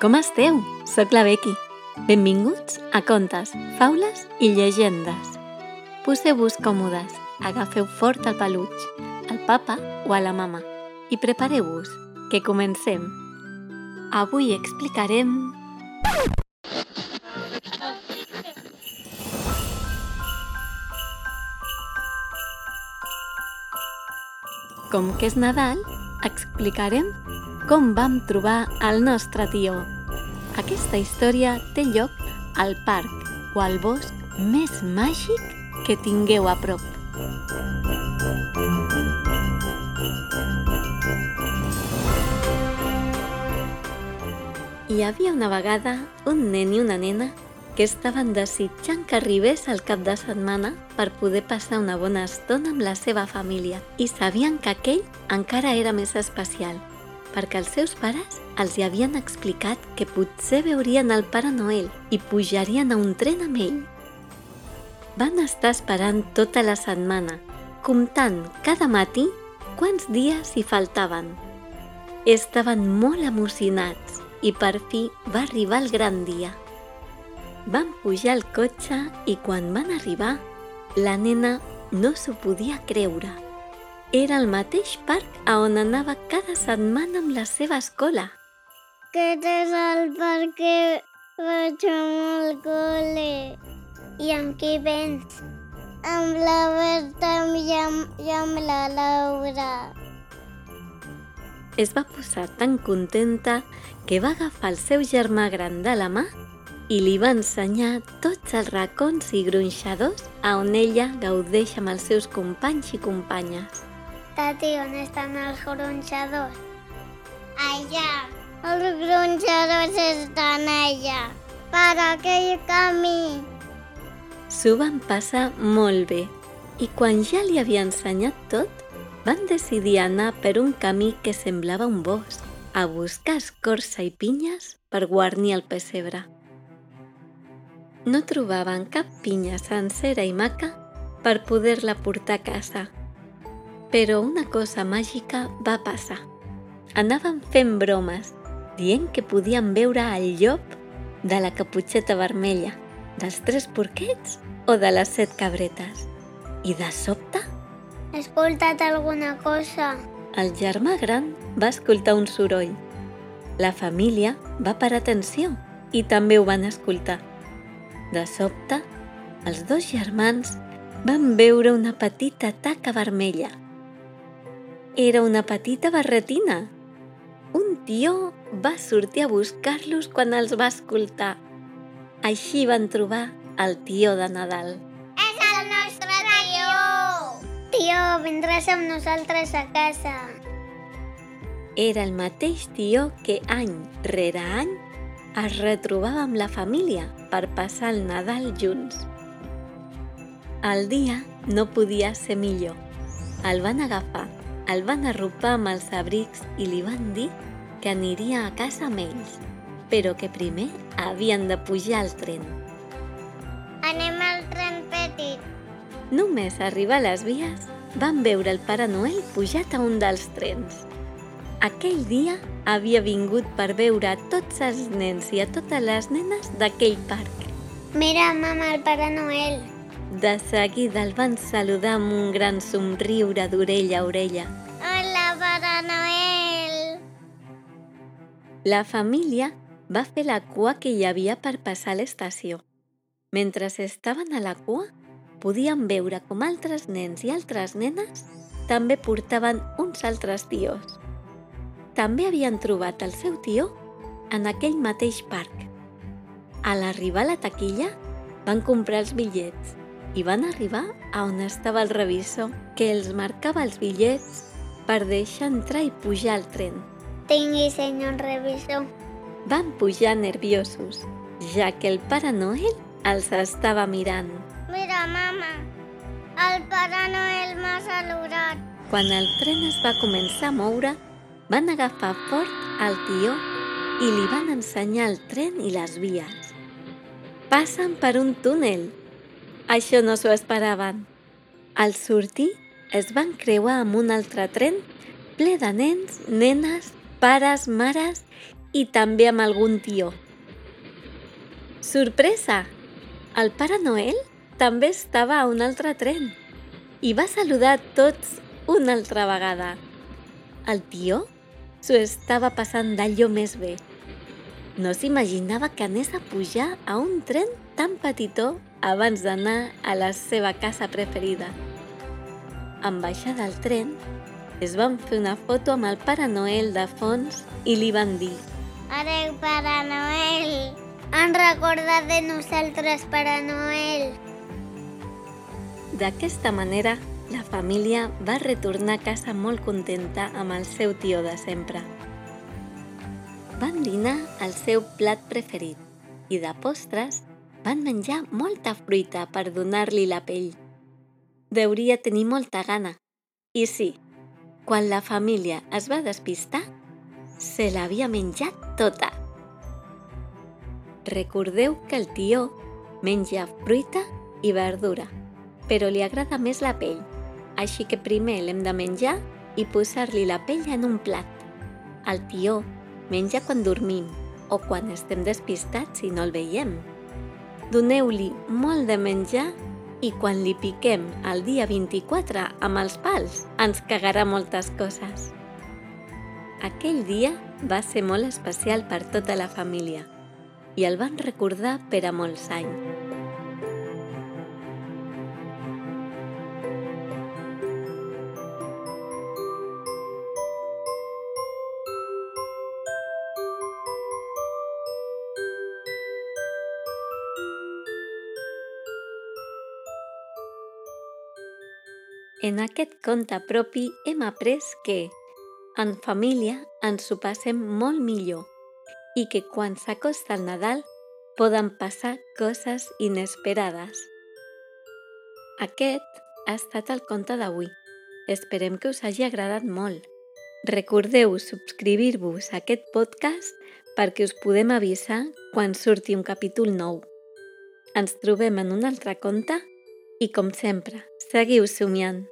Com esteu? Soc la Becky. Benvinguts a Contes, Faules i Llegendes. Poseu-vos còmodes, agafeu fort el peluig, al papa o a la mama i prepareu-vos, que comencem. Avui explicarem... Com que és Nadal, explicarem com vam trobar el nostre tió. Aquesta història té lloc al parc o al bosc més màgic que tingueu a prop. Hi havia una vegada un nen i una nena que estaven desitjant que arribés el cap de setmana per poder passar una bona estona amb la seva família i sabien que aquell encara era més especial perquè els seus pares els hi havien explicat que potser veurien el Pare Noel i pujarien a un tren amb ell. Van estar esperant tota la setmana, comptant cada matí quants dies hi faltaven. Estaven molt emocionats i per fi va arribar el gran dia. Van pujar al cotxe i quan van arribar, la nena no s'ho podia creure. Era el mateix parc a on anava cada setmana amb la seva escola. Aquest és el parc que vaig amb el col·le. I amb qui vens? Amb la Berta i amb, i amb la Laura. Es va posar tan contenta que va agafar el seu germà gran de la mà i li va ensenyar tots els racons i gronxadors a on ella gaudeix amb els seus companys i companyes. Tati, on estan els gronxadors? Allà. Els gronxadors estan allà. Per aquell camí. S'ho van passar molt bé i quan ja li havia ensenyat tot, van decidir anar per un camí que semblava un bosc a buscar escorça i pinyes per guarnir el pessebre. No trobaven cap pinya sencera i maca per poder-la portar a casa. Però una cosa màgica va passar. Anaven fent bromes, dient que podien veure el llop de la caputxeta vermella, dels tres porquets o de les set cabretes. I de sobte, He escoltat alguna cosa. el germà gran va escoltar un soroll. La família va parar atenció i també ho van escoltar. De sobte, els dos germans van veure una petita taca vermella. Era una petita barretina. Un tió va sortir a buscar-los quan els va escoltar. Així van trobar el tió de Nadal. És el nostre tio! Tio, vindràs amb nosaltres a casa. Era el mateix tió que any rere any es retrobava amb la família per passar el Nadal junts. El dia no podia ser millor. El van agafar, el van arropar amb els abrics i li van dir que aniria a casa amb ells, però que primer havien de pujar al tren. Anem al tren petit. Només arribar a les vies, van veure el Pare Noel pujat a un dels trens. Aquell dia havia vingut per veure a tots els nens i a totes les nenes d'aquell parc. Mira, mama, el Pare Noel. De seguida el van saludar amb un gran somriure d'orella a orella. Hola, Pare Noel. La família va fer la cua que hi havia per passar l'estació. Mentre estaven a la cua, podien veure com altres nens i altres nenes també portaven uns altres tios. També havien trobat el seu tió en aquell mateix parc. A l'arribar a la taquilla, van comprar els bitllets i van arribar a on estava el revisor que els marcava els bitllets per deixar entrar i pujar al tren. Tingui, senyor revisor. Van pujar nerviosos, ja que el Pare Noel els estava mirant. Mira, mama, el Pare Noel m'ha saludat. Quan el tren es va començar a moure, van agafar fort el tió i li van ensenyar el tren i les vies. Passen per un túnel. Això no s'ho esperaven. Al sortir, es van creuar amb un altre tren ple de nens, nenes, pares, mares i també amb algun tió. Sorpresa! El Pare Noel també estava a un altre tren i va saludar tots una altra vegada. El tió s'ho estava passant d'allò més bé. No s'imaginava que anés a pujar a un tren tan petitó abans d'anar a la seva casa preferida. En baixar del tren, es van fer una foto amb el Pare Noel de fons i li van dir Adéu, Pare Noel! Han recordat de nosaltres, Pare Noel! D'aquesta manera, la família va retornar a casa molt contenta amb el seu tió de sempre. Van dinar el seu plat preferit i de postres van menjar molta fruita per donar-li la pell. Deuria tenir molta gana. I sí, quan la família es va despistar, se l'havia menjat tota. Recordeu que el tió menja fruita i verdura, però li agrada més la pell, així que primer l'hem de menjar i posar-li la pell en un plat. El tió menja quan dormim o quan estem despistats i no el veiem. Doneu-li molt de menjar i quan li piquem el dia 24 amb els pals ens cagarà moltes coses. Aquell dia va ser molt especial per tota la família i el van recordar per a molts anys. En aquest conte propi hem après que en família ens ho passem molt millor i que quan s'acosta el Nadal poden passar coses inesperades. Aquest ha estat el conte d'avui. Esperem que us hagi agradat molt. Recordeu subscriure-vos a aquest podcast perquè us podem avisar quan surti un capítol nou. Ens trobem en un altre conte i, com sempre, seguiu somiant.